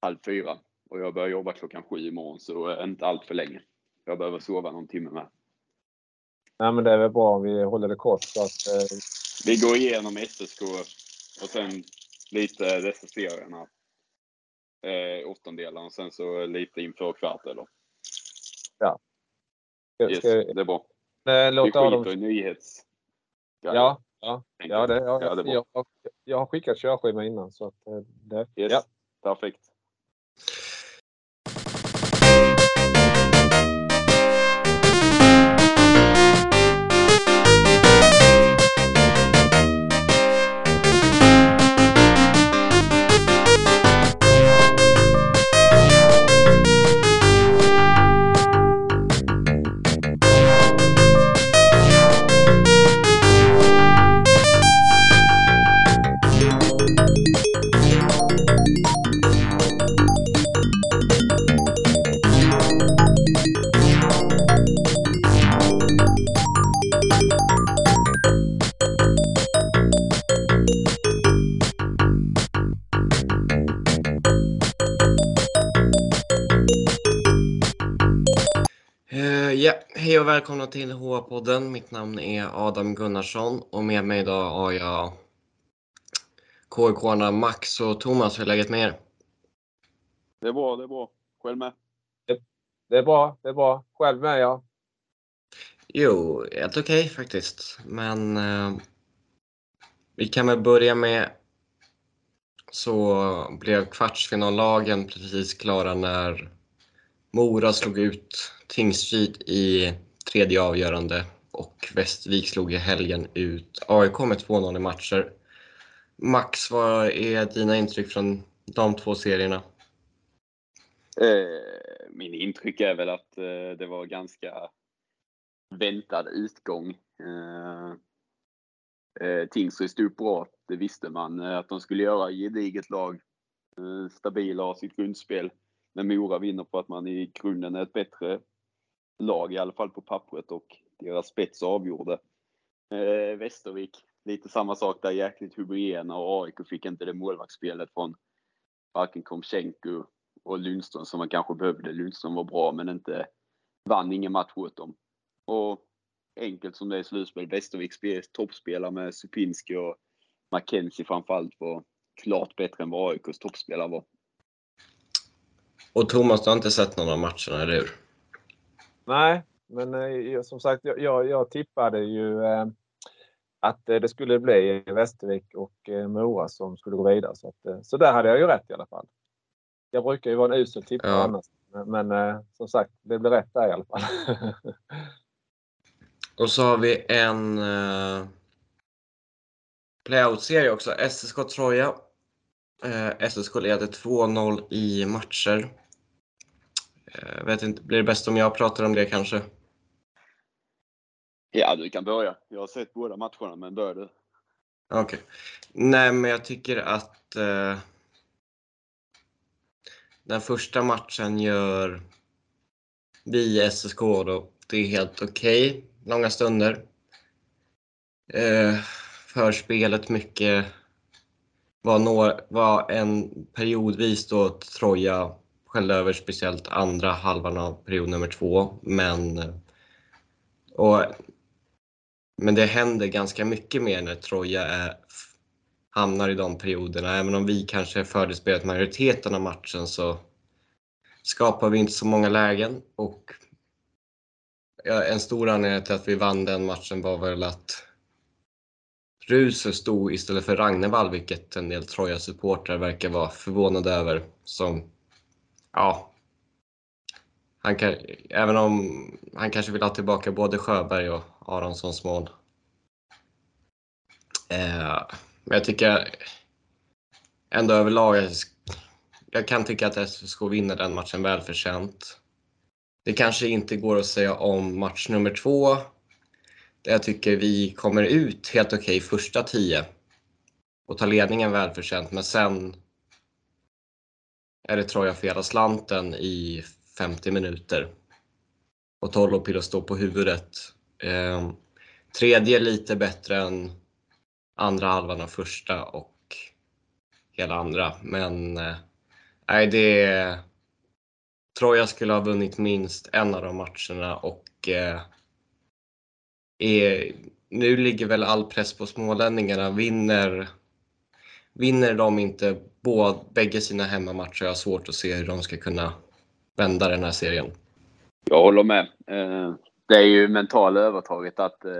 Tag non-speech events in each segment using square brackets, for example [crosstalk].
halv fyra och jag börjar jobba klockan sju imorgon så inte allt för länge. Jag behöver sova någon timme med. Nej, men det är väl bra om vi håller det kort. Så att, eh... Vi går igenom SSK och sen lite dessa serierna. Eh, åttondelar och sen så lite inför kvarten. Ja. Ska, yes, det är bra. Eh, låt vi skiter Adam... i nyhets... Ja, ja, ja, det, ja, ja, det jag, jag, jag har skickat körschema innan så att eh, det, yes, ja. perfekt. Välkomna till HR-podden. Mitt namn är Adam Gunnarsson och med mig idag har jag KIK-arna Max och Thomas. Hur är läget med er? Det är bra, det är bra. Själv med? Det, det är bra, det är bra. Själv med ja. Jo, helt okej okay, faktiskt. Men eh, vi kan väl börja med så blev kvartsfinallagen precis klara när Mora slog ut Tingsryd i tredje avgörande och Västervik slog i helgen ut AIK med 2-0 i matcher. Max, vad är dina intryck från de två serierna? Eh, min intryck är väl att eh, det var ganska väntad utgång. Eh, eh Tingsryd stod bra, det visste man eh, att de skulle göra. Gediget lag, eh, stabila, har sitt grundspel. Men Mora vinner på att man i grunden är ett bättre lag, i alla fall på pappret, och deras spets avgjorde. Eh, Västervik, lite samma sak där, jäkligt homogena och AIK fick inte det målvaktsspelet från varken Komchenko och Lundström som man kanske behövde. Lundström var bra men inte vann ingen match åt dem. Och enkelt som det är i slutspel, Västerviks toppspelare med Supinski och Mackenzie framförallt var klart bättre än vad AIKs toppspelare var. Och Thomas, du har inte sett någon av matcherna, eller hur? Nej, men eh, som sagt, jag, jag tippade ju eh, att eh, det skulle bli Västervik och eh, Mora som skulle gå vidare. Så, att, så där hade jag ju rätt i alla fall. Jag brukar ju vara en usel tippare ja. annars. Men, men som sagt, det blev rätt där i alla fall. [laughs] och så har vi en playout-serie också. SSK Troja. SSK leder 2-0 i matcher. Jag vet inte, blir det bäst om jag pratar om det kanske? Ja, du kan börja. Jag har sett båda matcherna, men börja du. Okej. Okay. Nej, men jag tycker att eh, den första matchen gör vi i SSK då. Det är helt okej. Okay. Långa stunder. Eh, förspelet mycket var, några, var en periodvis då Troja skällde över speciellt andra halvan av period nummer två. Men, och, men det händer ganska mycket mer när Troja är, hamnar i de perioderna. Även om vi kanske förde spelet majoriteten av matchen så skapar vi inte så många lägen. Och en stor anledning till att vi vann den matchen var väl att Ruse stod istället för Ragnevall, vilket en del Troja-supportrar verkar vara förvånade över. Som ja, han kan, även om han kanske vill ha tillbaka både Sjöberg och Aronssons mål. Eh, men jag tycker ändå överlag, jag, jag kan tycka att SSK vinner den matchen välförtjänt. Det kanske inte går att säga om match nummer två. Där jag tycker vi kommer ut helt okej okay första tio och tar ledningen välförtjänt, men sen är det Troja för hela slanten i 50 minuter. Och Tolopilo står på huvudet. Eh, tredje lite bättre än andra halvan av första och hela andra. Men eh, nej, det är... Troja skulle ha vunnit minst en av de matcherna och eh, är, nu ligger väl all press på smålänningarna. Vinner, vinner de inte båda, bägge sina hemmamatcher Jag har svårt att se hur de ska kunna vända den här serien. Jag håller med. Eh, det är ju mentala övertaget att eh,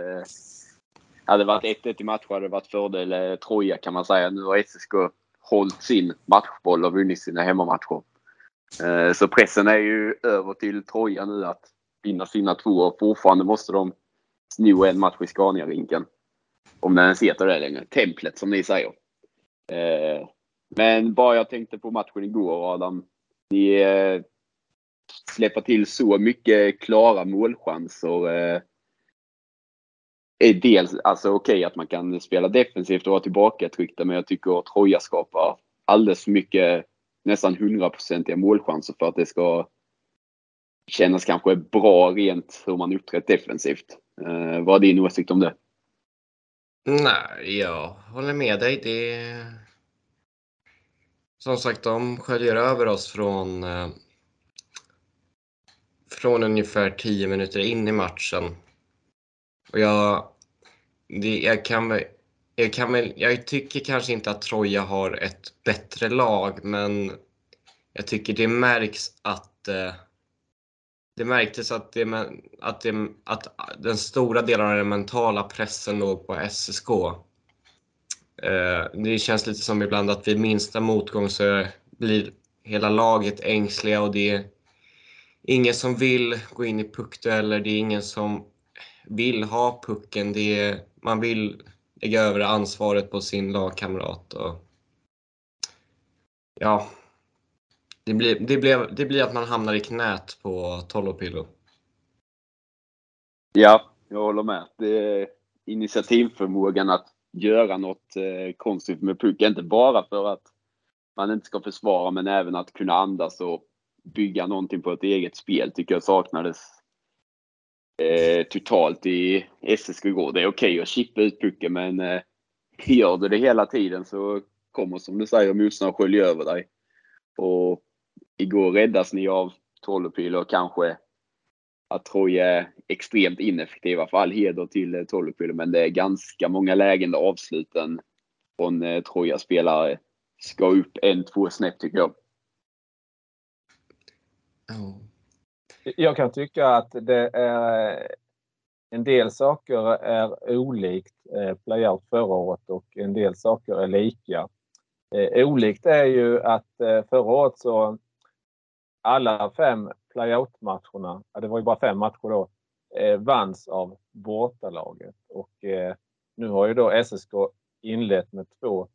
hade det varit 1-1 i matcher hade det varit fördel eh, Troja kan man säga. Nu har SSK hållit sin matchboll och vunnit sina hemmamatcher. Så pressen är ju över till Troja nu att vinna sina två och fortfarande måste de sno en match i Scania-rinken. Om den ens heter det längre. Templet som ni säger. Men bara jag tänkte på matchen igår Adam. Ni eh, släpper till så mycket klara målchanser. Eh, är dels alltså okej okay, att man kan spela defensivt och vara tillbakatryckta men jag tycker att Troja skapar alldeles för mycket nästan hundraprocentiga målchanser för att det ska kännas kanske bra rent hur man uppträtt defensivt. Eh, vad är din åsikt om det? Nej, jag håller med dig. Det som sagt, de sköljer över oss från eh, från ungefär 10 minuter in i matchen. Och jag, det, jag kan jag, kan väl, jag tycker kanske inte att Troja har ett bättre lag, men jag tycker det märks att eh, det märktes att, det, att, det, att den stora delen av den mentala pressen låg på SSK. Eh, det känns lite som ibland att vid minsta motgång så blir hela laget ängsliga och det är ingen som vill gå in i puckdueller. Det är ingen som vill ha pucken. Det är, man vill lägga över ansvaret på sin lagkamrat. Och, ja, det blir, det, blir, det blir att man hamnar i knät på Tolopillo. Ja, jag håller med. Det är initiativförmågan att göra något eh, konstigt med pucken. Inte bara för att man inte ska försvara men även att kunna andas och bygga någonting på ett eget spel tycker jag saknades eh, totalt i SSK igår. Det är okej okay att chippa ut pucken men eh, gör du det hela tiden så kommer som du säger motståndaren skölja över dig. Och igår räddas ni av Tollopil och kanske Troja är extremt ineffektiva. För all heder till eh, Tollopil men det är ganska många lägen där avsluten från eh, Troja spelare ska upp en, två snäpp tycker jag. Jag kan tycka att det är en del saker är olikt eh, playout förra året och en del saker är lika. Eh, olikt är ju att eh, förra året så alla fem playout-matcherna, ja, det var ju bara fem matcher då, eh, vanns av bortalaget. Och eh, nu har ju då SSK inlett med två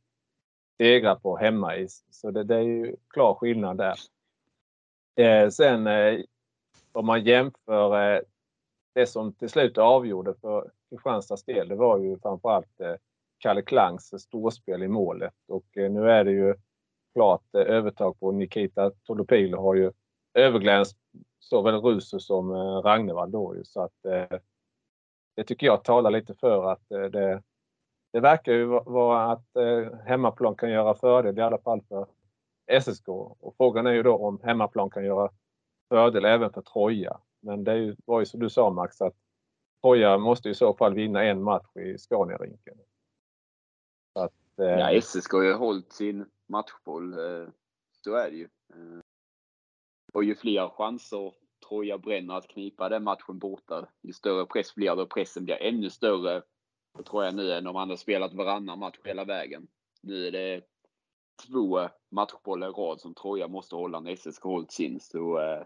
segrar på hemmais. Så det, det är ju klar skillnad där. Eh, sen eh, om man jämför eh, det som till slut avgjorde för Kristianstads del, det var ju framförallt eh, Kalle Klangs storspel i målet. Och eh, nu är det ju klart eh, övertag på Nikita Tolopilo har ju överglänst såväl Ruse som eh, Ragnevall då ju. Så att eh, det tycker jag talar lite för att eh, det, det verkar ju vara att eh, hemmaplan kan göra fördel i alla fall för SSK. Och frågan är ju då om hemmaplan kan göra fördel även för Troja. Men det ju, var ju som du sa Max att Troja måste i så fall vinna en match i Scaniarinken. eh... Ja, SSK har ju hållit sin matchboll. Eh, så är det ju. Eh, och ju fler chanser Troja bränner att knipa den matchen borta, ju större press blir det och pressen blir ännu större på Troja nu än om man hade spelat varannan match hela vägen. Nu är det två matchbollar i rad som Troja måste hålla när SSK hållit sin. Så eh,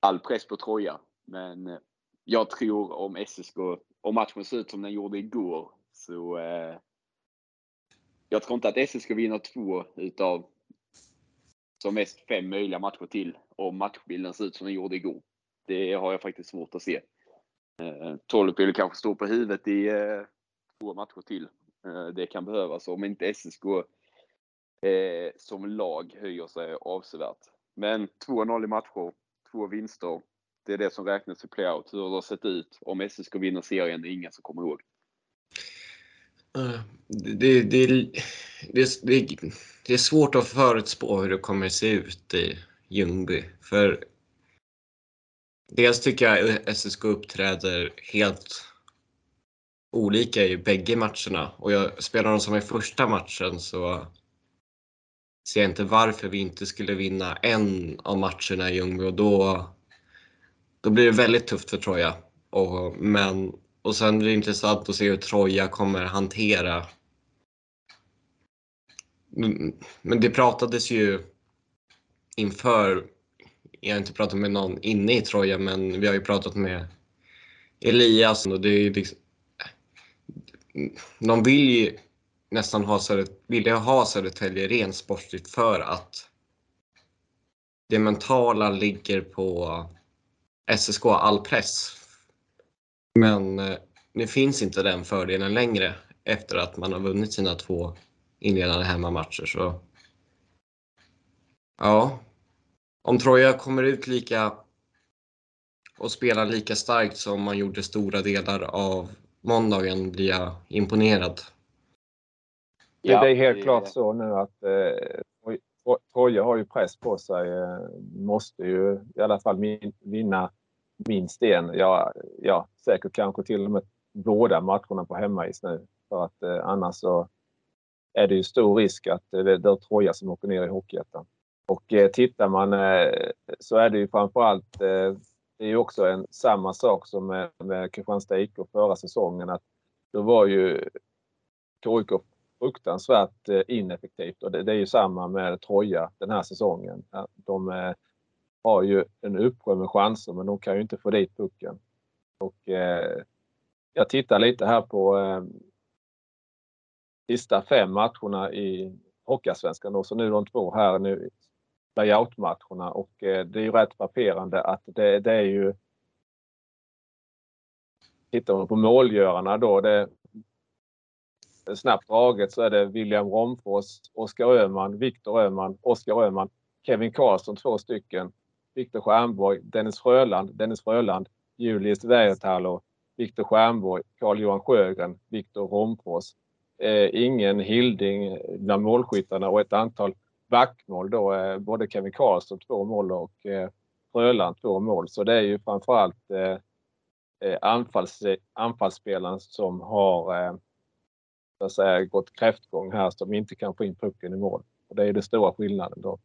all press på Troja. Men eh, jag tror om SSK, om matchen ser ut som den gjorde igår, så eh, jag tror inte att SSK vinner två utav som mest fem möjliga matcher till om matchbilden ser ut som den gjorde igår. Det har jag faktiskt svårt att se. Eh, Tolopil kanske står på huvudet i eh, två matcher till. Eh, det kan behövas om inte SSK eh, som lag höjer sig avsevärt. Men 2-0 i matcher, två vinster. Det är det som räknas i playout. Hur det har sett ut om SSK vinner serien, det är ingen som kommer ihåg. Eh, det, det, det, det, det är svårt att förutspå hur det kommer se ut i Ljungby. För dels tycker jag SSK uppträder helt olika i bägge matcherna och jag spelar de som i första matchen så ser jag inte varför vi inte skulle vinna en av matcherna i Ljungby och då, då blir det väldigt tufft för Troja. Och, men, och sen blir det intressant att se hur Troja kommer hantera Mm, men det pratades ju inför, jag har inte pratat med någon inne i Troja, men vi har ju pratat med Elias och det är ju liksom, de vill ju nästan ha, Södertälje, ha Södertälje rent sportsligt för att det mentala ligger på SSK all press. Men eh, nu finns inte den fördelen längre efter att man har vunnit sina två inledande hemmamatcher. Så ja, om Troja kommer ut lika och spelar lika starkt som man gjorde stora delar av måndagen blir jag imponerad. Ja, det är helt det... klart så nu att eh, Troja har ju press på sig. Eh, måste ju i alla fall min, vinna minst en. Ja, ja, säkert kanske till och med båda matcherna på hemmais nu. För att eh, annars så är det ju stor risk att det är Troja som åker ner i Hockeyettan. Och eh, tittar man eh, så är det ju framförallt eh, det är ju också en samma sak som med, med Kristianstad IK förra säsongen att då var ju KIK fruktansvärt eh, ineffektivt och det, det, är ju samma med Troja den här säsongen. De har ju en uppsjö med chanser men de kan ju inte få dit pucken. Och eh, jag tittar lite här på eh, sista fem matcherna i Hockeyallsvenskan. Så nu de två här nu layoutmatcherna och eh, det är ju rätt frapperande att det, det är ju Tittar man på målgörarna då, det, snabbt draget så är det William Romfors, Oskar Öhman, Viktor Öhman, Oskar Öhman, Kevin Karlsson två stycken, Viktor Stjernborg, Dennis Fröland, Dennis Fröland, Julius Väjertalo, Viktor Stjernborg, Carl-Johan Sjögren, Viktor Romfors Eh, ingen Hilding bland målskyttarna och ett antal backmål då. Eh, både Kevin Karlsson två mål och eh, Fröland två mål. Så det är ju framförallt eh, eh anfalls, anfallsspelaren som har eh, så att säga, gått kräftgång här som inte kan få in pucken i mål. Och det är den stora skillnaden då.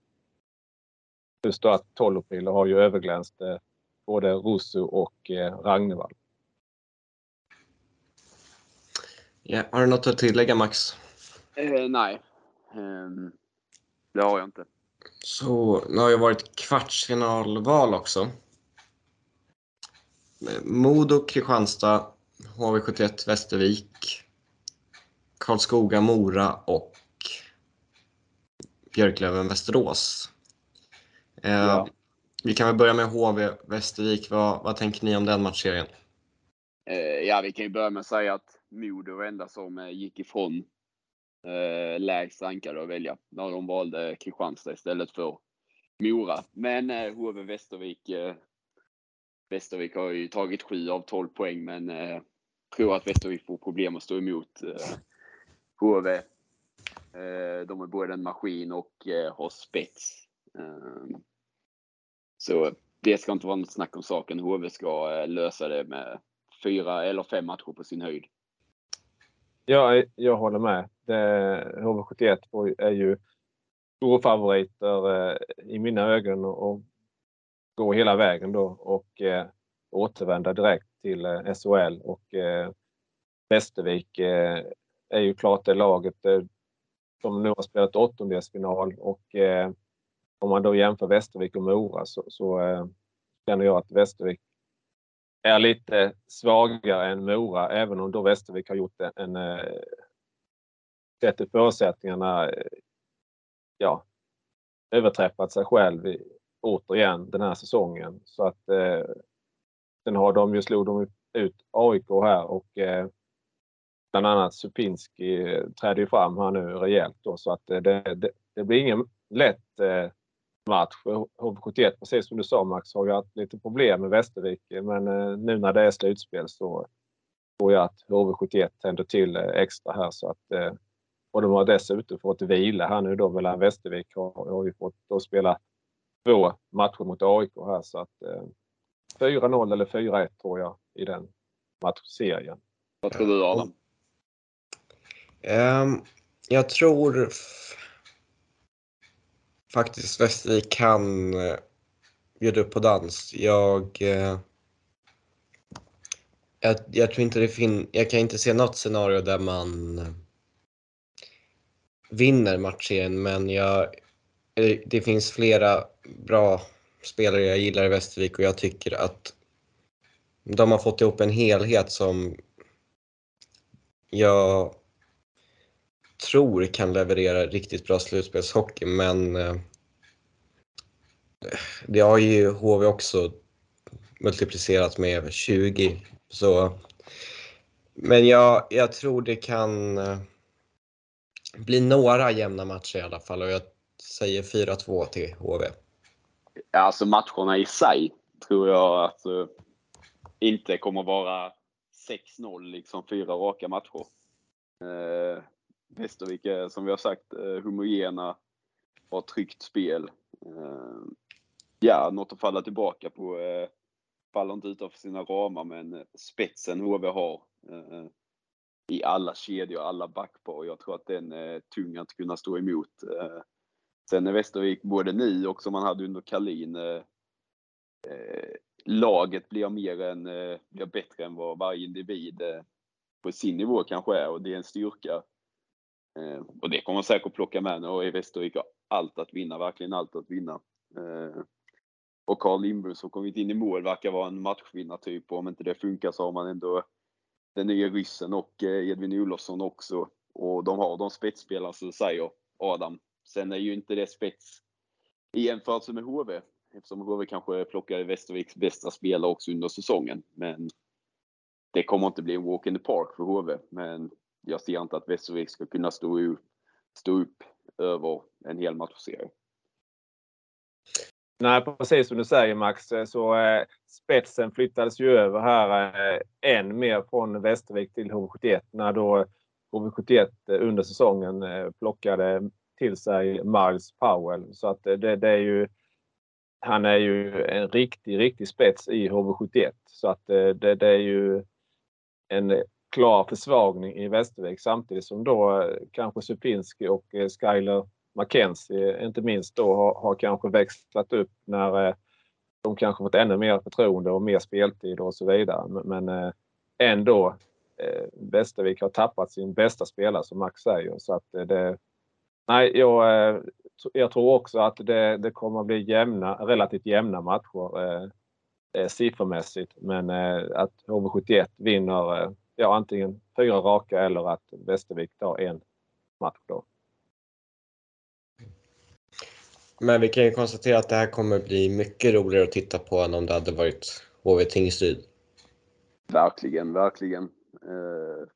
Just då att Tolopilo har ju överglänst eh, både Russo och eh, Ragnevall. Ja, har du något att tillägga Max? Eh, nej, um, det har jag inte. Så nu har ju varit kvartsfinalval också. Modo, Kristianstad, HV71 Västervik, Karlskoga, Mora och Björklöven, Västerås. Eh, ja. Vi kan väl börja med HV Västervik. Vad, vad tänker ni om den matchserien? Eh, ja, vi kan ju börja med att säga att Modo var enda som eh, gick ifrån eh, lägst rankade att välja när de valde Kristianstad istället för Mora. Men eh, HV Västervik eh, Västervik har ju tagit 7 av 12 poäng men eh, tror att Västervik får problem att stå emot eh, HV. Eh, de är både en maskin och eh, har spets. Eh, så det ska inte vara något snack om saken. HV ska eh, lösa det med fyra eller fem matcher på sin höjd. Ja, jag håller med. HV71 är ju storfavoriter eh, i mina ögon och gå hela vägen då och eh, återvända direkt till eh, SHL och eh, Västervik eh, är ju klart det laget eh, som nu har spelat åttondelsfinal och eh, om man då jämför Västervik och Mora så, så eh, känner jag att Västervik är lite svagare än Mora, även om då Västervik har gjort en, en sett till förutsättningarna, eh, ja, överträffat sig själv i, återigen den här säsongen. Så att eh, sen har de ju slog de ut AIK här och eh, bland annat Supinski eh, ju fram här nu rejält då så att eh, det, det, det blir ingen lätt eh, match. HV71, precis som du sa Max, har ju haft lite problem med Västervik. Men eh, nu när det är slutspel så tror jag att HV71 tänder till eh, extra här så att eh, Och de har dessutom fått vila här nu då mellan Västervik har, har ju fått då spela två matcher mot AIK här så att eh, 4-0 eller 4-1 tror jag i den matchserien. Vad tror du Adam? Um, jag tror faktiskt Västervik kan eh, bjuda upp på dans. Jag, eh, jag, jag, tror inte det fin jag kan inte se något scenario där man eh, vinner matchserien men jag, det finns flera bra spelare jag gillar i Västervik och jag tycker att de har fått ihop en helhet som jag tror kan leverera riktigt bra slutspelshockey men eh, det har ju HV också multiplicerat med 20. Så, men jag, jag tror det kan eh, bli några jämna matcher i alla fall och jag säger 4-2 till HV. Alltså matcherna i sig tror jag att uh, inte kommer vara 6-0, liksom fyra raka matcher. Uh, Västervik är som vi har sagt eh, homogena, har tryggt spel. Eh, ja, något att falla tillbaka på. Eh, faller inte utanför sina ramar men spetsen HV har i alla kedjor, alla backpar. Jag tror att den är tung att kunna stå emot. Sen är Västervik både nu och som man hade under Kalin laget blir mer än, blir bättre än vad varje individ på sin nivå kanske är och det är en styrka. Eh, och det kommer man säkert plocka med nu och i Västervik har allt att vinna, verkligen allt att vinna. Eh, och Carl Lindberg som kommit in i mål verkar vara en matchvinnartyp och om inte det funkar så har man ändå den nya ryssen och eh, Edvin Olofsson också. Och de har de spetsspelarna som säger, Adam, Sen är ju inte det spets i jämförelse med HV eftersom HV kanske plockade Västerviks bästa spelare också under säsongen. Men det kommer inte bli en walk in the park för HV. Men jag ser inte att Västervik ska kunna stå, stå upp över en hel matchserie. Nej, precis som du säger Max, eh, så eh, spetsen flyttades ju över här eh, än mer från Västervik till HV71 när då HV71 eh, under säsongen eh, plockade till sig Miles Powell. Så att eh, det, det är ju han är ju en riktig, riktig spets i HV71. Så att det, det är ju en klar försvagning i Västervik samtidigt som då eh, kanske Supinski och eh, Skyler McKenzie eh, inte minst då har, har kanske växlat upp när de kanske fått ännu mer förtroende och mer speltid och så vidare. Men ändå Västervik har tappat sin bästa spelare som Max säger så att det, Nej, jag, jag tror också att det, det kommer att bli jämna, relativt jämna matcher eh, siffermässigt. Men eh, att HV71 vinner ja, antingen fyra raka eller att Västervik tar en match då. Men vi kan ju konstatera att det här kommer bli mycket roligare att titta på än om det hade varit HV Tingsryd. Verkligen, verkligen. Uh,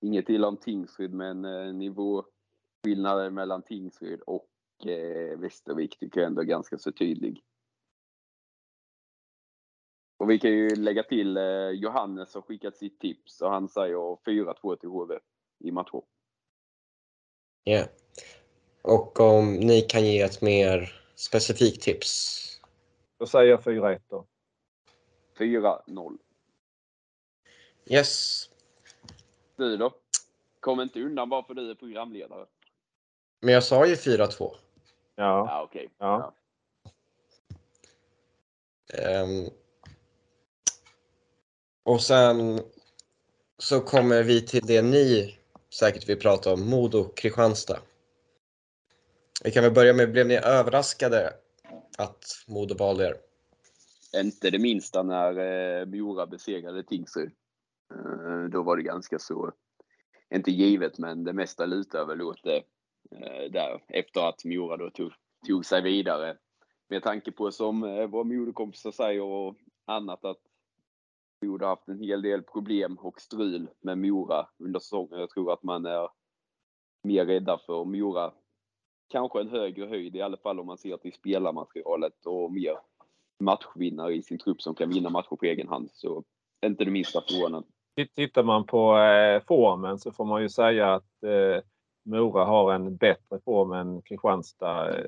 inget illa om Tingsryd men uh, nivå skillnaden mellan Tingsryd och eh, Västervik tycker jag ändå är ganska så tydlig. Och vi kan ju lägga till eh, Johannes har skickat sitt tips och han säger 4-2 till HV i matcher. Ja. Yeah. Och om ni kan ge ett mer specifikt tips? Då säger jag 4-1 då. 4-0. Yes. Du då? Kom inte undan bara för du är programledare. Men jag sa ju 4-2. Ja. Ja, okej. Okay. Ja. Um, och sen så kommer vi till det ni säkert vill prata om, Modo Kristianstad. Vi kan väl börja med, blev ni överraskade att Modo valde er? Inte det minsta när eh, Mora besegrade Tingsryd. Eh, då var det ganska så, inte givet, men det mesta lutar väl åt det. Eh, där efter att Mora då tog, tog sig vidare. Med tanke på som eh, våra Modokompisar säger och annat att Modo haft en hel del problem och strul med Mora under säsongen. Jag tror att man är mer rädda för Mora. Kanske en högre höjd i alla fall om man ser till spelarmaterialet och mer matchvinnare i sin trupp som kan vinna matcher på egen hand. Så inte det minsta förvånande. Tittar man på eh, formen så får man ju säga att eh, Mora har en bättre form än Kristianstad eh,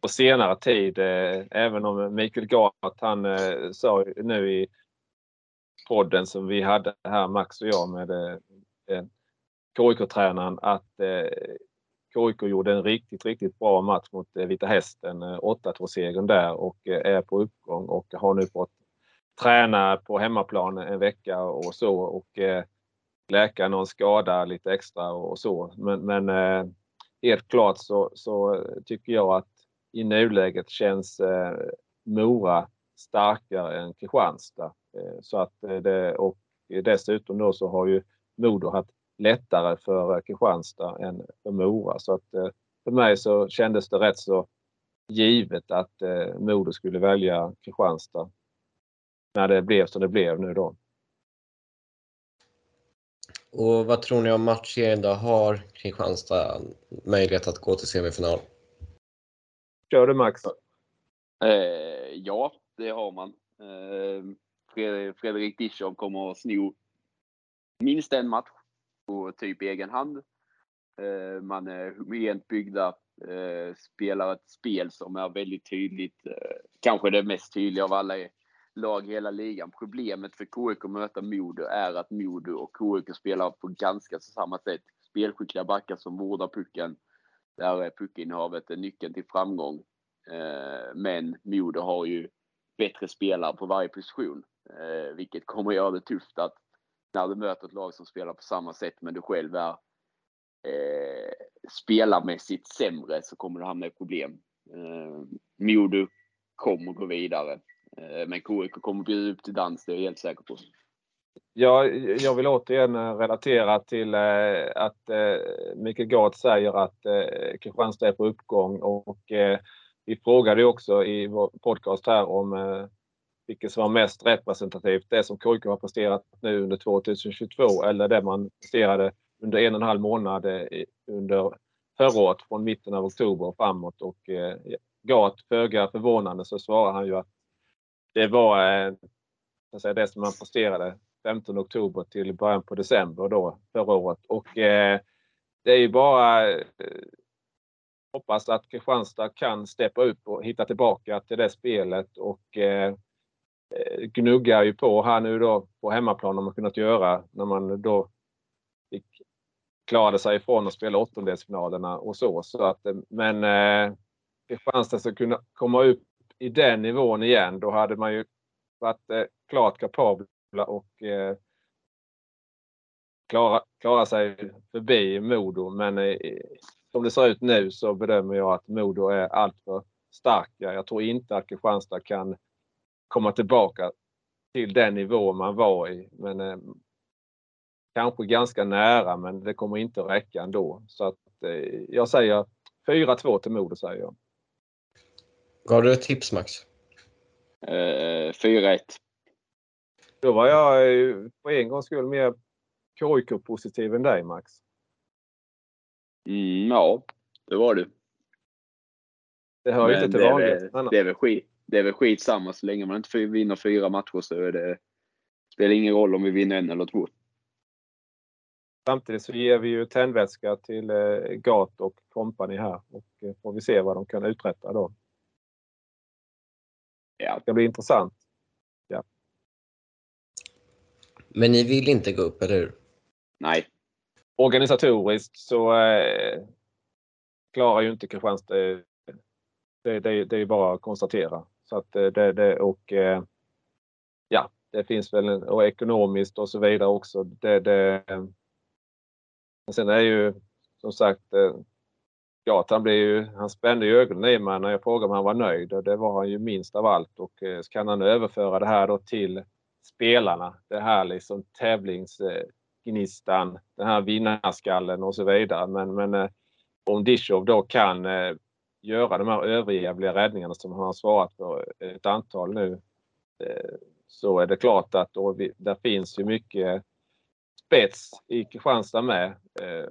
på senare tid. Även om Mikael Gart, han sa nu i podden som vi hade här, Max och jag, med eh, KIK-tränaren att eh, KIK gjorde en riktigt, riktigt bra match mot eh, Vita Hästen. 8-2-segern där och är på uppgång och har nu fått träna på hemmaplan en vecka och så och läka någon skada lite extra och så. Men, men eh, helt klart så, så, tycker jag att i nuläget känns eh, Mora starkare än Kristianstad. Eh, så att det, och dessutom då så har ju Modo haft lättare för Kristianstad än för Mora. Så att för mig så kändes det rätt så givet att Modo skulle välja Kristianstad. När det blev som det blev nu då. Och vad tror ni om matchserien då? Har Kristianstad möjlighet att gå till semifinal? Kör du Max? Eh, ja, det har man. Ehm, Fredrik Dischow kommer att sno minst en match på typ egen hand. Ehm, man är homogent byggda, eh, spelar ett spel som är väldigt tydligt. Eh, kanske det mest tydliga av alla lag i hela ligan. Problemet för KIK att möta Modo är att Modo och KIK spelar på ganska samma sätt. Spelskickliga backar som vårdar pucken. Där är puckinnehavet nyckeln till framgång. Ehm, men Modo har ju bättre spelare på varje position. Eh, vilket kommer att göra det tufft att när du möter ett lag som spelar på samma sätt men du själv är eh, spelarmässigt sämre så kommer du hamna i problem. Eh, Modo kommer gå vidare. Eh, men KIK kommer bjuda upp till dans, det är jag helt säker på. Ja, jag vill återigen relatera till eh, att eh, Mikael Gard säger att eh, Kristianstad är på uppgång och eh, vi frågade också i vår podcast här om eh, vilket som var mest representativt. Det som KIK har presterat nu under 2022 eller det man presterade under en och en halv månad eh, under förra året från mitten av oktober och framåt. Och eh, Gat, föga förvånande, så svarar han ju att det var eh, säga, det som man presterade 15 oktober till början på december då förra året. Och eh, det är ju bara eh, hoppas att Kristianstad kan steppa upp och hitta tillbaka till det spelet och eh, eh, gnuggar ju på här nu då på hemmaplan om man kunnat göra när man då fick, klarade sig ifrån att spela åttondelsfinalerna och så. så att, eh, men eh, Kristianstad ska kunna komma upp i den nivån igen, då hade man ju varit eh, klart kapabla och eh, klara, klara sig förbi Modo. Men eh, som det ser ut nu så bedömer jag att Modo är alltför starka. Jag tror inte att Kristianstad kan komma tillbaka till den nivå man var i. Men eh, kanske ganska nära, men det kommer inte att räcka ändå. Så att eh, jag säger 4-2 till Modo säger jag. Gav du ett tips Max? Eh, 4-1. Då var jag på en gångs skull mer KIK-positiv än dig Max. Mm, ja, det var du. Det hör ju inte till vanligt. Det är väl skit. Det är väl skit samma så länge man inte vinner fyra matcher så är det, spelar ingen roll om vi vinner en eller två. Samtidigt så ger vi ju tändvätska till eh, Gat och kompani här och eh, får vi se vad de kan uträtta då. Ja. Det ska bli intressant. Ja. Men ni vill inte gå upp, eller hur? Nej. Organisatoriskt så eh, klarar ju inte Kristianstad eh, det. Det, det, är bara att konstatera. Så att eh, det, det och eh, ja, det finns väl och ekonomiskt och så vidare också. Det, det, sen är ju som sagt eh, Ja, han, blev ju, han spände ju ögonen i mig när jag frågade om han var nöjd och det var han ju minst av allt. Och eh, så kan han överföra det här då till spelarna. Det här liksom tävlings gnistan, den här vinnarskallen och så vidare. Men, men eh, om Dishov då kan eh, göra de här överjävliga räddningarna som han har svarat för eh, ett antal nu eh, så är det klart att då vi, där finns ju mycket spets i Kristianstad med. Eh,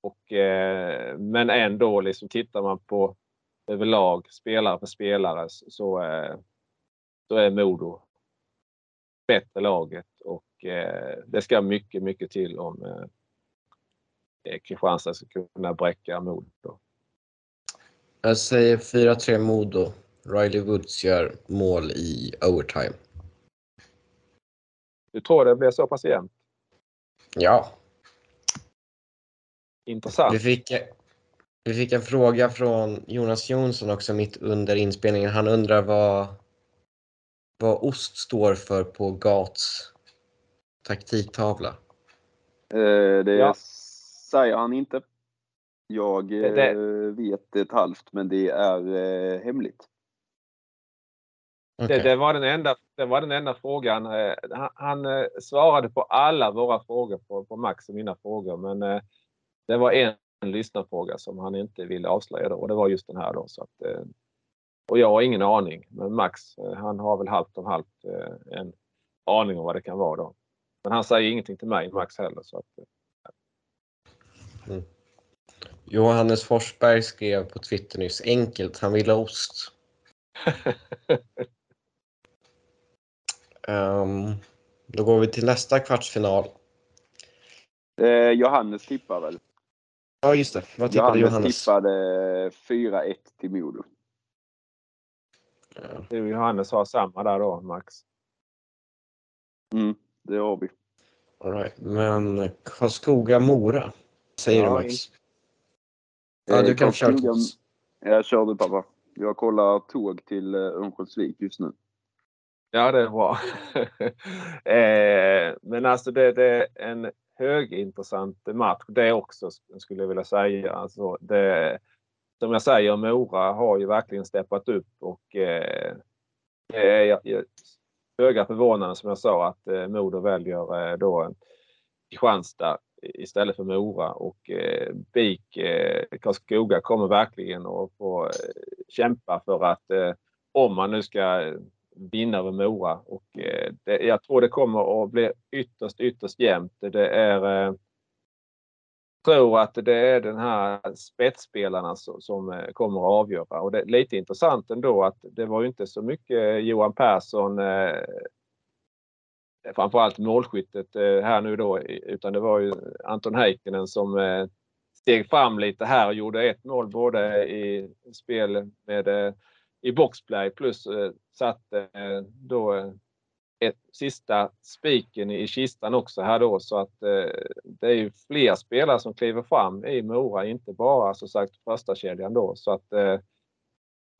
och, eh, men ändå, liksom, tittar man på överlag spelare för spelare så, eh, så är Modo bättre laget och eh, det ska mycket, mycket till om, eh, eh, Kristianstad ska kunna bräcka Modo. Jag säger 4-3 Modo. Riley Woods gör mål i overtime. Du tror det blir så pass jämnt? Ja. Intressant. Vi fick, vi fick en fråga från Jonas Jonsson också mitt under inspelningen. Han undrar vad, vad ost står för på Gats taktiktavla. Eh, det Ja. säger han inte. Jag Det- det- eh, vet ett halvt, men det är eh, hemligt. Det, Okej. det, var den enda, det var den enda frågan. Eh, Han, han svarade på alla våra frågor på, på Max och mina frågor. Men eh, det var en, lyssnarfråga som han inte ville avslöja då, och det var just den här då. Så att, eh, och jag har ingen aning. Men Max han har väl halvt om halvt eh, en aning om vad det kan vara då. Men han säger ingenting till mig, Max heller. Så att, eh, Johannes Forsberg skrev på Twitter nyss enkelt, han ville ha ost. [laughs] Ehm, då går vi till nästa kvartsfinal. Eh, Johannes tippar väl? Ja just det, vad tippade Johannes, Johannes? tippade 4-1 till Modo. Ja. Johannes har samma där då, Max. Mm, det har vi. All right. Men Karlskoga-Mora, säger Ja, du Max? Ja, du kan köra. Jag kör du pappa. Jag kollar tåg till eh, Örnsköldsvik just nu. Ja, det är bra. [laughs] eh, men alltså det, det är en högintressant match det också skulle jag vilja säga. Alltså det, som jag säger, Mora har ju verkligen steppat upp och eh, det är jag- jag- föga förvånande som jag sa att eh, Modo väljer eh, då eh, Kristianstad istället för Mora och eh, BIK eh, Karlskoga kommer verkligen att få eh, kämpa för att eh, om man nu ska vinna över Mora och eh, det, jag tror det kommer att bli ytterst, ytterst jämnt. Det är eh, tror att det är den här spetsspelarna som, som eh, kommer att avgöra. Och det är lite intressant ändå att det var ju inte så mycket eh, Johan Persson eh, framförallt målskyttet eh, här nu då utan det var ju Anton Heikkinen som eh, steg fram lite här och gjorde ett mål både i spel med eh, i boxplay plus eh, satte då ett sista spiken i kistan också här då så att eh, det är ju fler spelare som kliver fram i Mora, inte bara som sagt första kedjan då. Så att eh,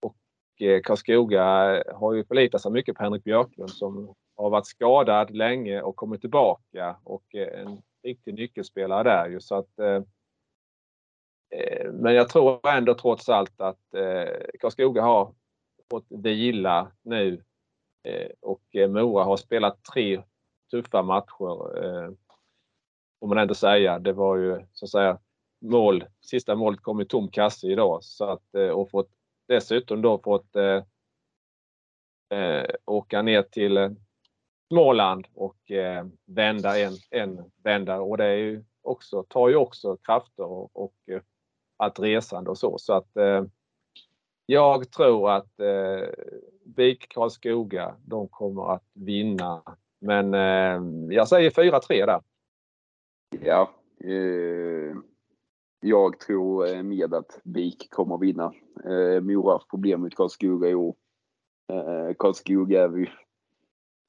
och eh, Karlskoga har ju förlitat sig mycket på Henrik Björklund som har varit skadad länge och kommit tillbaka och eh, en riktig nyckelspelare där ju. Så att eh, eh men jag tror ändå trots allt att eh, Karlskoga har fått vila nu. Eh, och eh, Mora har spelat tre tuffa matcher. Eh, får man ändå säga. Det var ju så att säga mål. Sista målet kom i tom kasse idag så att och fått dessutom då fått eh, åka ner till Småland och eh, vända en, en vända och det är ju också, tar ju också krafter och, och allt resande och så. Så att eh, jag tror att eh, BIK Karlskoga, de kommer att vinna. Men eh, jag säger 4-3 där. Ja, eh, jag tror eh, med att BIK kommer att vinna. Eh, Mora har haft problem mot Karlskoga i år. Eh, Karlskoga är vi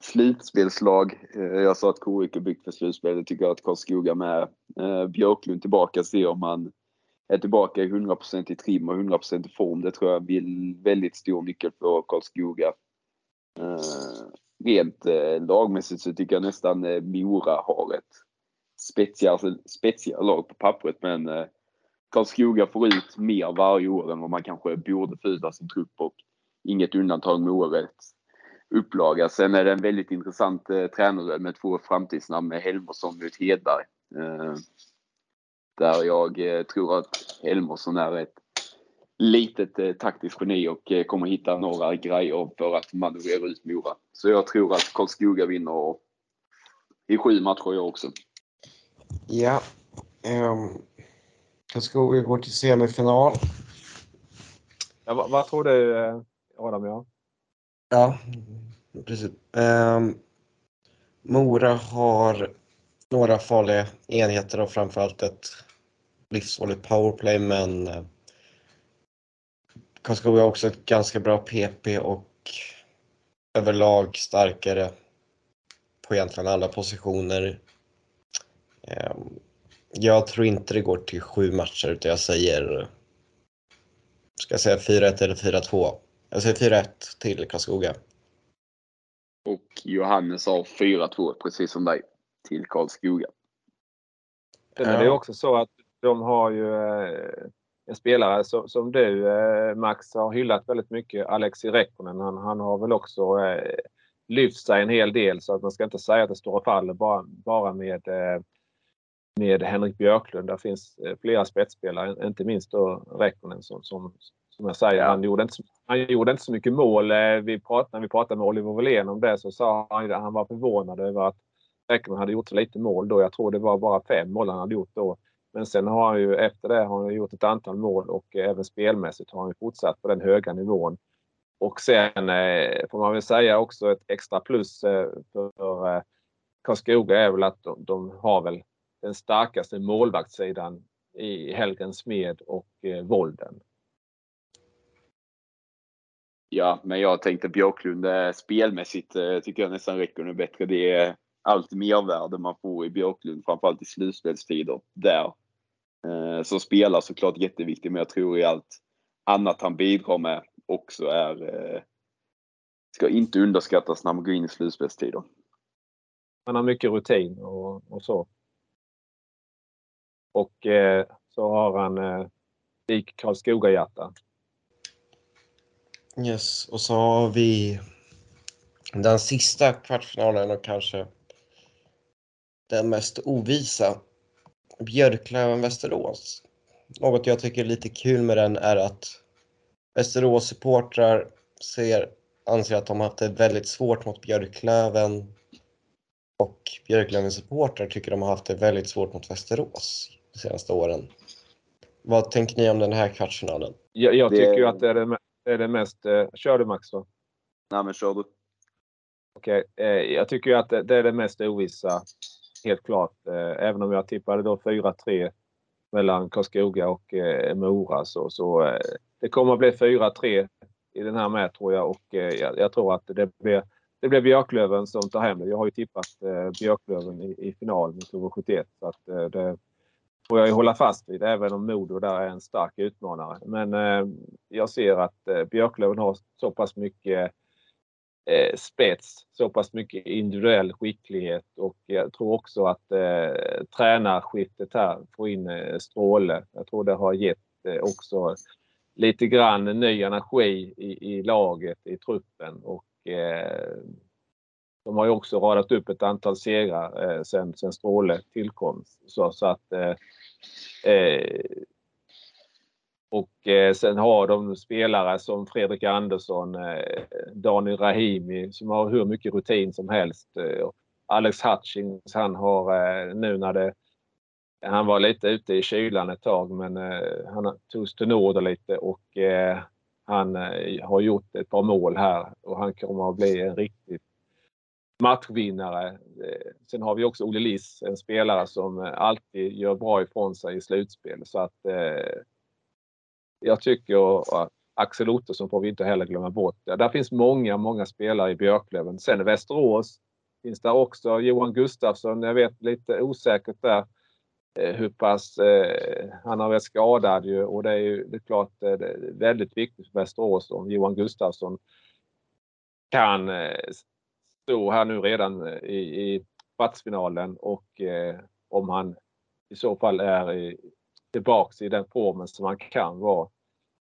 slutspelslag. Eh, jag sa att KIK är byggt för slutspel. Det tycker jag att Karlskoga med. Eh, Björklund tillbaka, se om han är tillbaka i 100% i trim och 100% i form. Det tror jag blir väldigt stor nyckel för Karlskoga. Eh, rent eh, lagmässigt så tycker jag nästan eh, Mora har ett spetsigare, spetsigare lag på pappret men eh, Karlskoga får ut mer varje år än vad man kanske borde få ut av sin trupp och inget undantag med årets upplaga. Sen är det en väldigt intressant eh, tränare med två framtidsnamn med Helmersson mot Hedberg. Eh, där jag eh, tror att Helmersson är ett litet eh, taktiskt geni och eh, kommer hitta några grejer för att manövrera ut Mora. Så jag tror att Karlskoga vinner och i sju matcher jag också. Ja. Um, Karlskoga går till semifinal. Ja, vad, vad tror du Adam? Ja? Ja, precis. Ehm, Mora har några farliga enheter och framförallt ett livsfarligt powerplay men eh, Karlskoga har också ett ganska bra PP och överlag starkare på egentligen alla positioner. Ehm, jag tror inte det går till sju matcher utan jag säger Ska jag säga 4-1 eller 4-2? Jag säger 4-1 till Karlskoga. Och Johannes har 4-2 precis som dig till Karlskoga. Sen är det också så att de har ju eh, en spelare som, som du eh, Max har hyllat väldigt mycket, Alexi Rekkonen. Han, han har väl också eh, lyft sig en hel del så att man ska inte säga att det står och faller bara, bara med, med Henrik Björklund. Det finns flera spetsspelare, inte minst då Rekkonen som, som, som jag säger, han, gjorde inte, han gjorde inte så mycket mål. Vi pratade, när vi pratade med Oliver Wåhlén om det så sa han att han var förvånad över att Ekman hade gjort så lite mål då. Jag tror det var bara fem mål han hade gjort då. Men sen har han ju efter det har han gjort ett antal mål och eh, även spelmässigt har han fortsatt på den höga nivån. Och sen eh, får man väl säga också ett extra plus eh, för eh, Karlskoga är väl att de, de, har väl den starkaste målvaktssidan i Helgen Smed och eh, Volden. Ja, men jag tänkte Björklund eh, spelmässigt eh, tycker jag nästan räcker nu bättre. Det är allt mervärde man får i Björklund, framförallt i slutspelstider där. Eh, som spelar såklart jätteviktig, men jag tror i allt annat han bidrar med också är eh, ska inte underskattas när man går in i slutspelstider. Han har mycket rutin och, och så. Och eh, så har han eh, lik Karlskoga-hjärta. Yes, och så har vi den sista kvartsfinalen och kanske den mest ovisa. Björklöven-Västerås. Något jag tycker är lite kul med den är att Västerås supportrar ser, anser att de har haft det väldigt svårt mot Björklöven och Björklövens supportrar tycker de har haft det väldigt svårt mot Västerås de senaste åren. Vad tänker ni om den här kvartsfinalen? Jag, jag tycker ju att det är det, är det mest... Eh, kör du Max då? Nej men kör du. Okej, okay. eh, jag tycker ju att det, det, är det mest ovissa helt klart. Eh, även om jag tippade då 4-3 mellan Karlskoga och eh, Mora så, så eh, det kommer att bli 4-3 i den här med tror jag och eh, jag, jag tror att det blir det blir Björklöven som tar hem det. Jag har ju tippat eh, Björklöven i, i final mot HV71 så att eh, det får jag ju hålla fast vid även om Modo där är en stark utmanare. Men eh, jag ser att eh, Björklöven har så pass mycket eh, spets, så pass mycket individuell skicklighet och jag tror också att eh, tränarskiftet här får in eh, Stråle. Jag tror det har gett eh, också lite grann ny energi i, i laget, i truppen och eh, de har ju också radat upp ett antal segrar eh, sen, sen Stråle tillkom. Så, så att eh, eh och eh, sen har de spelare som Fredrik Andersson, eh, Daniel Rahimi som har hur mycket rutin som helst. Eh, Alex Hutchings, han har eh, nu när det han var lite ute i kylan ett tag men eh, han togs till nåder lite och eh, han eh, har gjort ett par mål här och han kommer att bli en riktigt matchvinnare. Eh, sen har vi också Olle Liss, en spelare som eh, alltid gör bra ifrån sig i slutspel. Så att jag tycker att Axel Ottosson får vi inte heller glömma bort. Där finns många, många spelare i Björklöven. Sen i Västerås finns där också Johan Gustafsson. Jag vet lite osäkert där eh, hur pass eh, han har varit skadad ju och det är ju det är klart eh, det är väldigt viktigt för Västerås om Johan Gustafsson kan eh, stå här nu redan eh, i, i kvartsfinalen och eh, om han i så fall är i, tillbaks i den formen som han kan vara.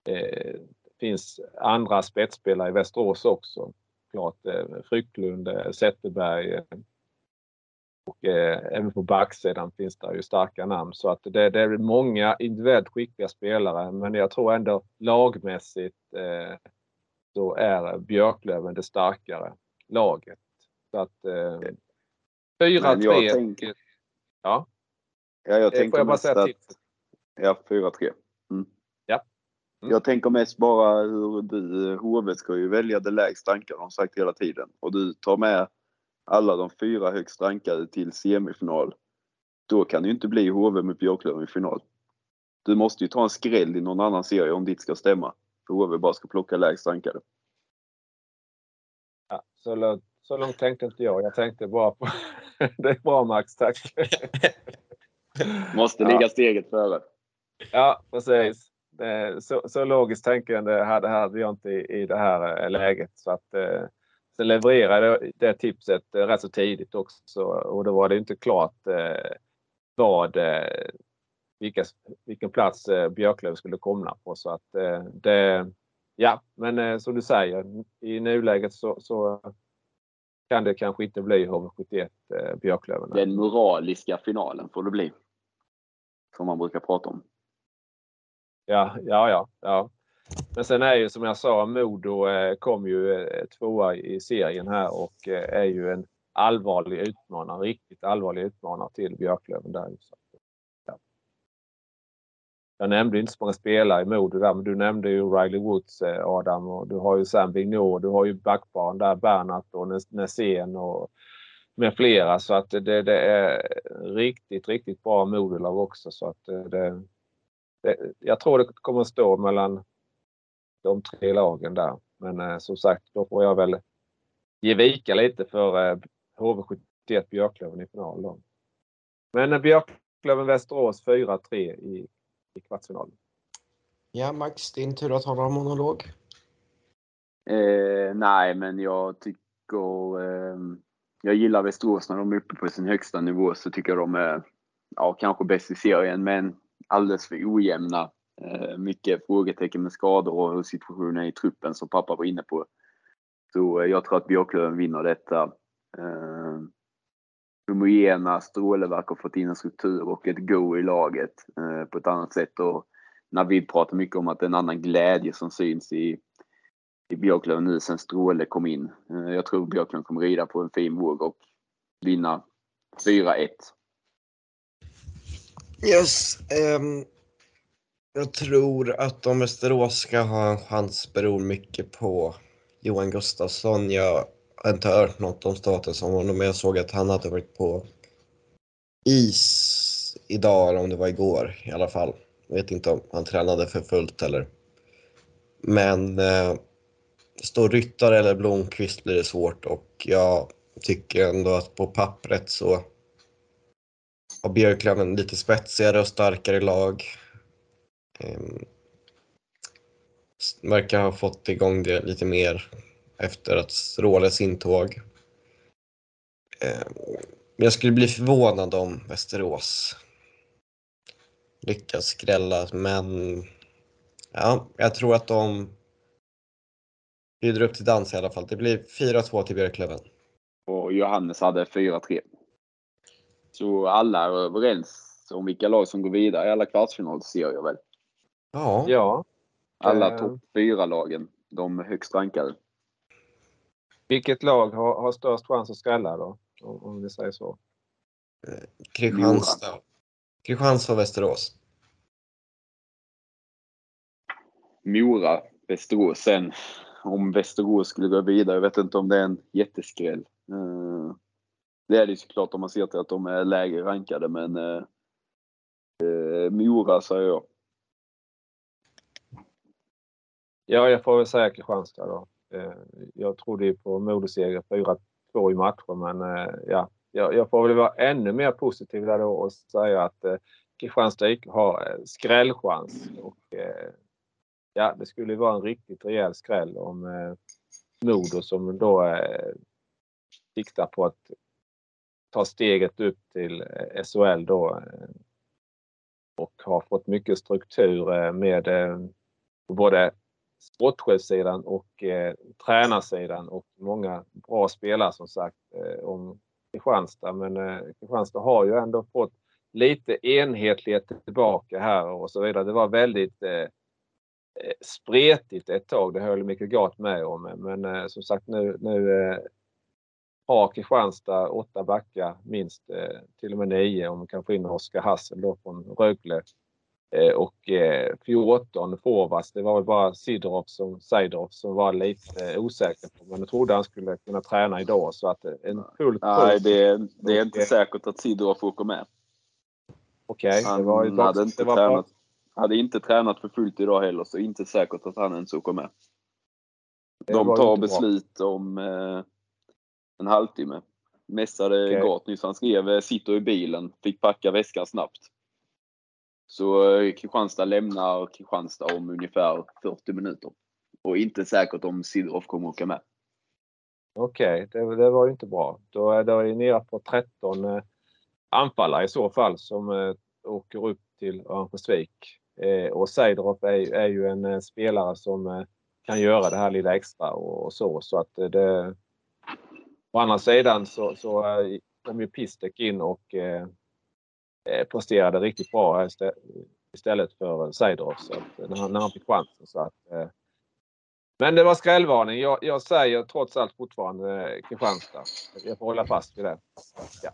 Eh, det finns andra spetsspelare i Västerås också. Klart eh, Frycklund, eh, Zetterberg och även på backsidan finns det ju starka namn. Så att det, det är många individuellt skickliga spelare men jag tror ändå lagmässigt så är Björklöven det starkare laget. Så att 4-3. Ja. Ja, jag tänker säga att, Ja, 4-3. Mm. Ja. Jag tänker mest bara hur du, HV ska ju välja det lägst rankade har sagt hela tiden. Och du tar med alla de fyra högst rankade till semifinal. Då kan det ju inte bli HV med Björklöven i final. du måste ju ta en skräll i någon annan serie om ditt ska stämma. För HV bara ska plocka lägst rankade. Ja, så, långt, så långt tänkte inte jag. Jag tänkte bara på... [laughs] det är bra Max, tack. Måste ligga steget före. Ja, precis. Eh, så, så logiskt tänkande hade, hade jag inte i, i det här eh, läget. Så att, eh, sen levererade jag det tipset eh, rätt så tidigt också och då var det inte klart eh, vad, eh, vilka, vilken plats eh, Björklöv skulle komma på. Så att eh, det, ja, men eh, som du säger, i nuläget så, så kan det kanske inte bli HV71 eh, Björklöven. Den moraliska finalen får det bli. Som man brukar prata om. Ja, ja, ja. ja. Men sen är ju som jag sa, Modo eh, kom ju eh, tvåa i serien här och eh, är ju en allvarlig utmanare, riktigt allvarlig utmanare till Björklöven där. Ja. Jag nämnde inte så många spelare i Modo där, men du nämnde ju Riley Woods Adam och du har ju Sam Vignot, du har ju backbarn där Bernhardt och Nässén och med flera så att det, det är riktigt, riktigt bra Modolag också så att det, jag tror det kommer att stå mellan de tre lagen där. Men eh, som sagt, då får jag väl ge vika lite för eh, HV71 Björklöven i final. Då. Men eh, Björklöven Västerås 4-3 i, i kvartsfinalen. Ja, Max, din tur att hålla monolog. Eh, nej, men jag tycker... Eh, jag gillar Västerås när de är uppe på sin högsta nivå så tycker jag de är ja, kanske bäst i serien. Men alldeles för ojämna. Eh, mycket frågetecken med skador och hur situationen är i truppen som pappa var inne på. Så eh, jag tror att Björklöven vinner detta. Eh, homogena stråleverk har fått in en struktur och ett go i laget på ett annat sätt. Och Navid pratar mycket om att det är en annan glädje som syns i, i Björklöven nu sen Stråle kom in. Jag tror Björklöven kommer rida på en fin våg och vinna 4-1. Yes. Um, jag tror att om Västerås ska ha en chans beror mycket på Johan Gustafsson. Jag har inte hört något om status om honom, men jag såg att han hade varit på is idag, eller om det var igår i alla fall. Jag vet inte om han tränade för fullt eller. Men eh, står Ryttare eller Blomqvist blir det svårt och jag tycker ändå att på pappret så har Björklöven lite spetsigare och starkare lag. Ehm, verkar ha fått igång det lite mer efter att Stråles intåg. Ehm, jag skulle bli förvånad om Västerås lyckas skrälla, men ja, jag tror att de bjuder upp till dans i alla fall. Det blir 4-2 till Björklöven. Och Johannes hade 4-3. Så alla är överens om vilka lag som går vidare i alla kvartsfinalserier väl? Ja. Ja. Alla eh. topp fyra lagen De högst rankade. Vilket lag har, har störst chans att skrälla då? Om, om vi säger så. Eh, Kristianstad. Kristianstad och Västerås. Mora, Västerås sen. Om Västerås skulle gå vidare, jag vet inte om det är en jätteskräll. Uh, det är det såklart om man ser till att de är lägre rankade men eh, eh, Mora säger jag. Ja, jag får väl säga Kristianstad då. Eh, jag trodde ju på Modoseger 4-2 i matchen men eh, ja, jag, jag, får väl vara ännu mer positiv där då och säga att eh, Kristianstad har eh, skrällchans. Och, eh, ja, det skulle vara en riktigt rejäl skräll om eh, Modo som då eh, siktar på att ta steget upp till eh, SHL då eh, och har fått mycket struktur eh, med både sportchefssidan och eh, tränarsidan och många bra spelare som sagt eh, om Kristianstad. Men eh, Kristianstad har ju ändå fått lite enhetlighet tillbaka här och så vidare. Det var väldigt eh, spretigt ett tag. Det höll Mikael Gart med om. Men eh, som sagt nu, nu eh, har Kristianstad åtta backar minst, eh, till och med nio om man kan få in Oskar Hassel då från Rögle. Eh, och eh, 14 forwards, det var väl bara Sidorov som, Seidorov som var lite osäker på. Men jag trodde han skulle kunna träna idag så att en full Nej, det, det är inte säkert att Sidorov åker med. Okej, okay, det var ju hade inte var tränat. Hade inte tränat för fullt idag heller, så inte säkert att han ens åker med. De tar inte bra. beslut om eh, en halvtimme. Messade Okej. Gart nyss. Han skrev eh, sitter i bilen, fick packa väskan snabbt. Så eh, Kristianstad lämnar Kristianstad om ungefär 40 minuter. Och inte säkert om Sidorov kommer åka med. Okej, det, det var ju inte bra. Då är det nere på 13 eh, anfallare i så fall som eh, åker upp till Örnsköldsvik. Eh, och Seidorov är, är ju en spelare som kan göra det här lilla extra och, och så. Så att det... Å andra sidan så, så eh, kom ju Pistek in och eh, eh presterade riktigt bra istället för Seidorf så att, eh, när, han, när han fick chansen. Så att, eh, men det var skrällvarning. Jag, jag säger trots allt fortfarande eh, Kristianstad. Jag får hålla fast vid det. Ja.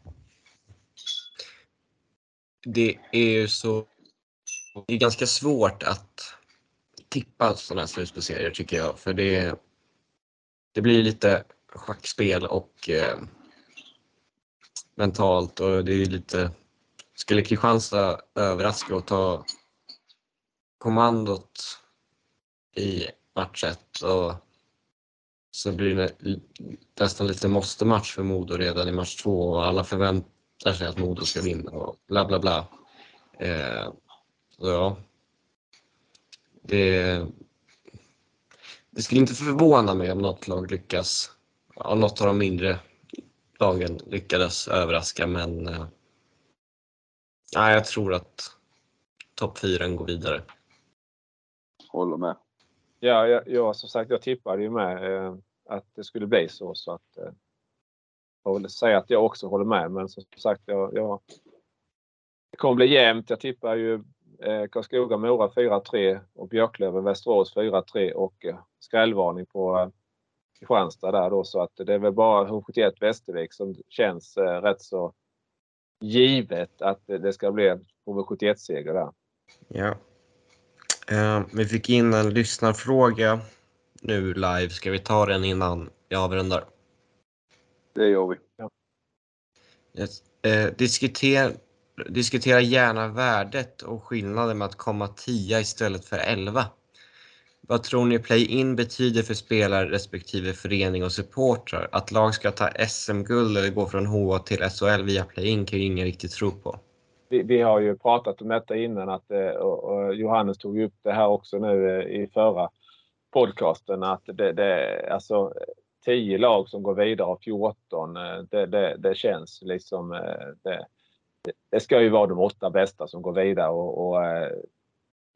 Det är ju så... Det är ganska svårt att tippa sådana här slutspelsserier tycker jag. För det, det blir lite schackspel och eh, mentalt och det är lite... Skulle Kristianstad överraska och ta kommandot i match 1 och så blir det nästan lite måste-match för Modo redan i match 2 och alla förväntar sig att Modo ska vinna och bla bla bla. Eh, så ja. Det, det skulle inte förvåna mig om något lag lyckas, om något av de mindre lagen lyckades överraska men eh, nej, jag tror att topp fyra går vidare. Håller med. Ja, jag, jag, som sagt, jag tippade ju med eh, att det skulle bli så. så att, eh, jag vill säga att jag också håller med. Men som sagt, jag, jag, det kommer bli jämnt. Jag tippar ju eh, Karlskoga-Mora 4-3 och Björklöven-Västerås 4-3 och eh, skrällvarning på eh, Kristianstad där då. Så att det är väl bara H71 Västervik som känns eh, rätt så givet att det, det ska bli en HV71-seger där. Ja. Eh, vi fick in en lyssnarfråga nu live. Ska vi ta den innan jag avrundar? Det gör vi. Yes. Eh, diskutera, diskutera gärna värdet och skillnaden med att komma 10 istället för 11. Vad tror ni play-in betyder för spelare respektive förening och supportrar? Att lag ska ta SM-guld eller gå från HA till SHL via play-in kan ju ingen riktigt tro på. vi, vi har ju pratat om detta innan att, eh, och, Johannes tog upp det här också nu eh, i förra podcasten att det, det alltså 10 lag som går vidare av 14. Eh, det, det, det känns liksom det, det- ska ju vara de åtta bästa som går vidare och, och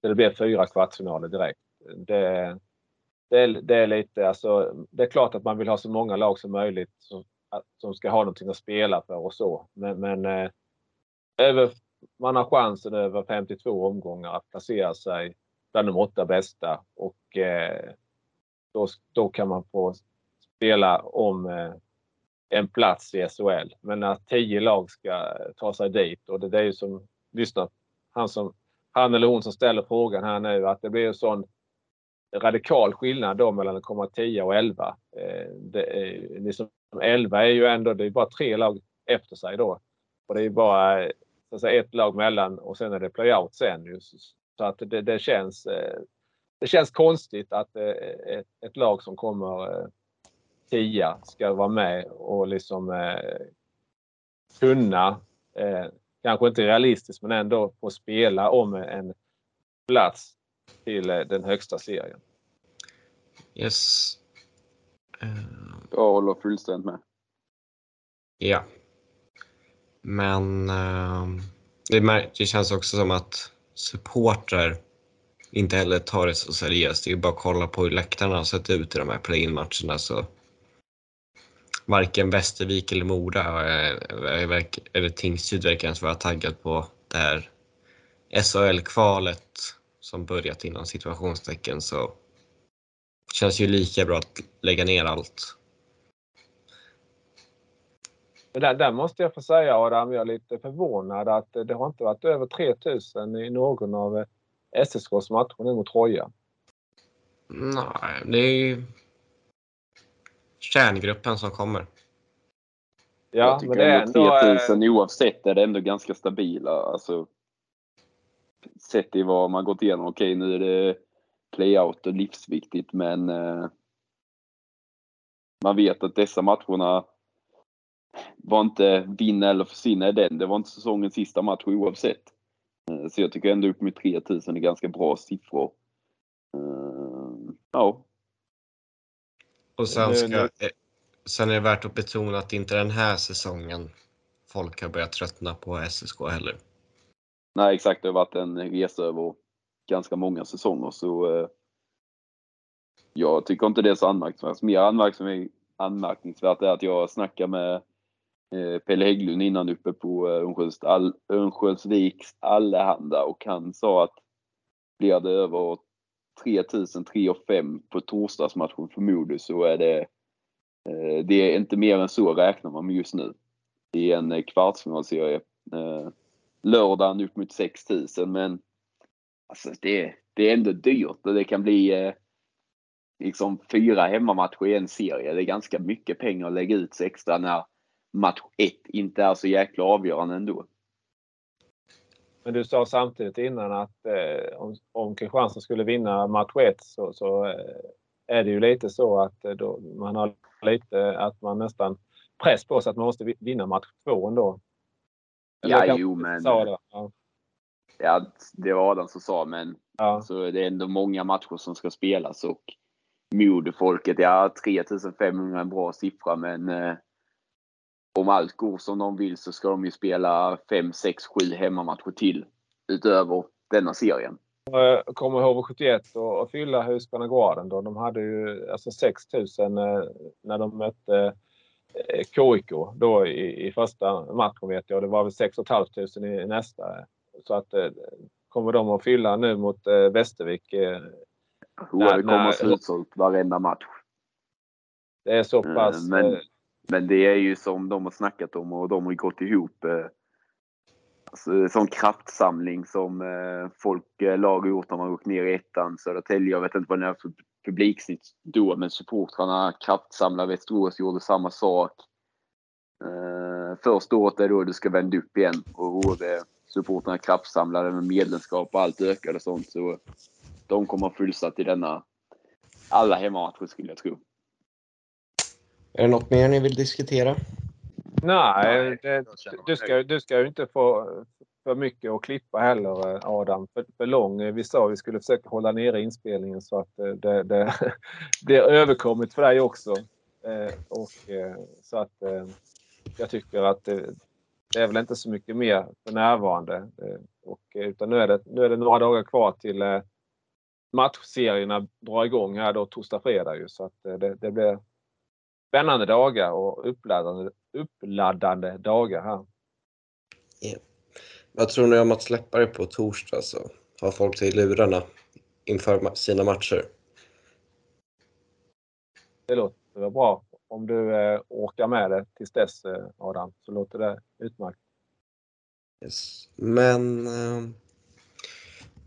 det blir fyra kvartsfinaler direkt. Det, det, är, det är lite alltså, det är klart att man vill ha så många lag som möjligt som, som ska ha någonting att spela för och så. Men, men eh, över, man har chansen över 52 omgångar att placera sig bland de åtta bästa och eh, då, då kan man få spela om eh, en plats i SHL. Men att tio lag ska ta sig dit och det, det är ju som, lyssna, han, som, han eller hon som ställer frågan här nu att det blir en sån radikal skillnad då mellan att komma 10 och 11. Eh, det är, liksom, 11 är ju ändå, det är bara tre lag efter sig då. Och det är bara så att säga, ett lag mellan och sen är det playout sen. Så att det, det, känns, eh, det känns konstigt att eh, ett, ett lag som kommer eh, tia ska vara med och liksom kunna, kanske inte realistiskt men ändå få spela om en plats till eh, den högsta serien. Yes. Eh, Jag håller fullständigt med. Ja. Men eh, det, det känns också som att supportrar inte heller tar det så seriöst. Det är bara att kolla på hur läktarna har sett ut i de här play-in-matcherna. Så varken Västervik eller Mora eller Tingsryd verkar ens vara taggad på det här SHL-kvalet som börjat inom situationstecken. Så känns ju lika bra att lägga ner allt. Där, där måste jag få säga Adam, jag är lite förvånad att det har inte varit över 3000 i någon av SSKs matcher nu mot Troja. Nej, det är ju kärngruppen som kommer. jag Ja, tycker men det är ändå ändå... eh, 3000 oavsett är det ändå ganska stabila. Alltså, sett i vad man gått igenom. Okej, nu är det playout och livsviktigt, men eh, man vet att dessa matcherna var inte vinna eller försvinna i den. Det var inte säsongens sista match oavsett. Eh, så jag tycker ändå upp med 3000 är ganska bra siffror. Eh, ja. Och sen, ska, sen är det värt att betona att inte den här säsongen folk har börjat tröttna på SSK heller. Nej exakt, det har varit en resa över ganska många säsonger så eh, jag tycker inte det är så anmärkningsvärt. Mer anmärkningsvärt är att jag snackar med eh, Pelle Hägglund innan uppe på eh, Örnsköldsviks Allehanda och han sa att blir det över 3000, 3 5 på torsdagsmatchen för Modo så är det eh, det är inte mer än så räknar man med just nu. I en eh, kvartsfinalserie. Eh, Lördagen upp mot 6000 men alltså det, det är ändå dyrt och det kan bli eh, liksom fyra hemmamatcher i en serie. Det är ganska mycket pengar att lägga ut extra när match 1 inte är så jäkla avgörande ändå. Men du sa samtidigt innan att eh, om, om Kristianstad skulle vinna match 1 så, så eh, är det ju lite så att eh, då, man har lite att man nästan press på sig att man måste vinna match 2 ändå. Eller ja, jo men. Det. Ja. ja, det var Adam som sa men ja. så det är ändå många matcher som ska spelas och Modofolket, ja 3500 är en bra siffra men eh, om allt går som de vill så ska de ju spela 5, 6, 7 hemmamatcher till utöver denna serien. Jag kommer ihåg 71 och, och fylla Husqvarna Gården då. De hade ju alltså 6000 eh, när de mötte eh, KIK då i, i första matchen vet jag. Det var väl 6 500 i nästa. Så att eh, kommer de att fylla nu mot Västervik. Eh, när, det kommer slutsålt varenda match. Det är så pass. Men, men det är ju som de har snackat om och de har gått ihop. Eh, sån kraftsamling som eh, folk, eh, lag har gjort när man gått ner i ettan. Södertälje, jag vet inte vad det är för publiksnitt då, men supportrarna kraftsamlar. Västerås gjorde samma sak. Eh, första året är då du ska vända upp igen och HV supportrarna kraftsamlade med medlemskap och allt ökade och sånt. Så de kommer fullsatt i denna alla hemmamatcher skulle jag tro. Är det något mer ni vill diskutera? Nej, det, du, ska, du ska ju inte få för mycket att klippa heller Adam. För, för lång. Vi sa att vi skulle försöka hålla nere inspelningen så att eh, det, det [laughs] blir överkomligt för dig också. Eh, och, eh, så att jag tycker att det, det, är väl inte så mycket mer för närvarande. Och, utan nu är, det, nu är det några dagar kvar till matchserierna drar igång här då torsdag, fredag. Ju, så att det, det blir spännande dagar och uppladdande, uppladdande dagar här. Yeah. Vad tror ni om att släppa det på torsdag så har folk till lurarna inför sina matcher? Det låter bra. Om du eh, orkar med det tills dess eh, Adam så låter det utmärkt. Yes. Men eh,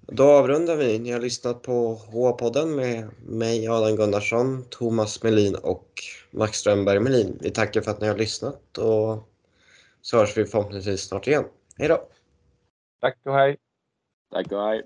då avrundar vi. Ni har lyssnat på H-podden med mig Adam Gunnarsson, Thomas Melin och Max Strömberg Melin. Vi tackar för att ni har lyssnat och så hörs vi förhoppningsvis snart igen. Hej då! Tack och hej! Tack och hej!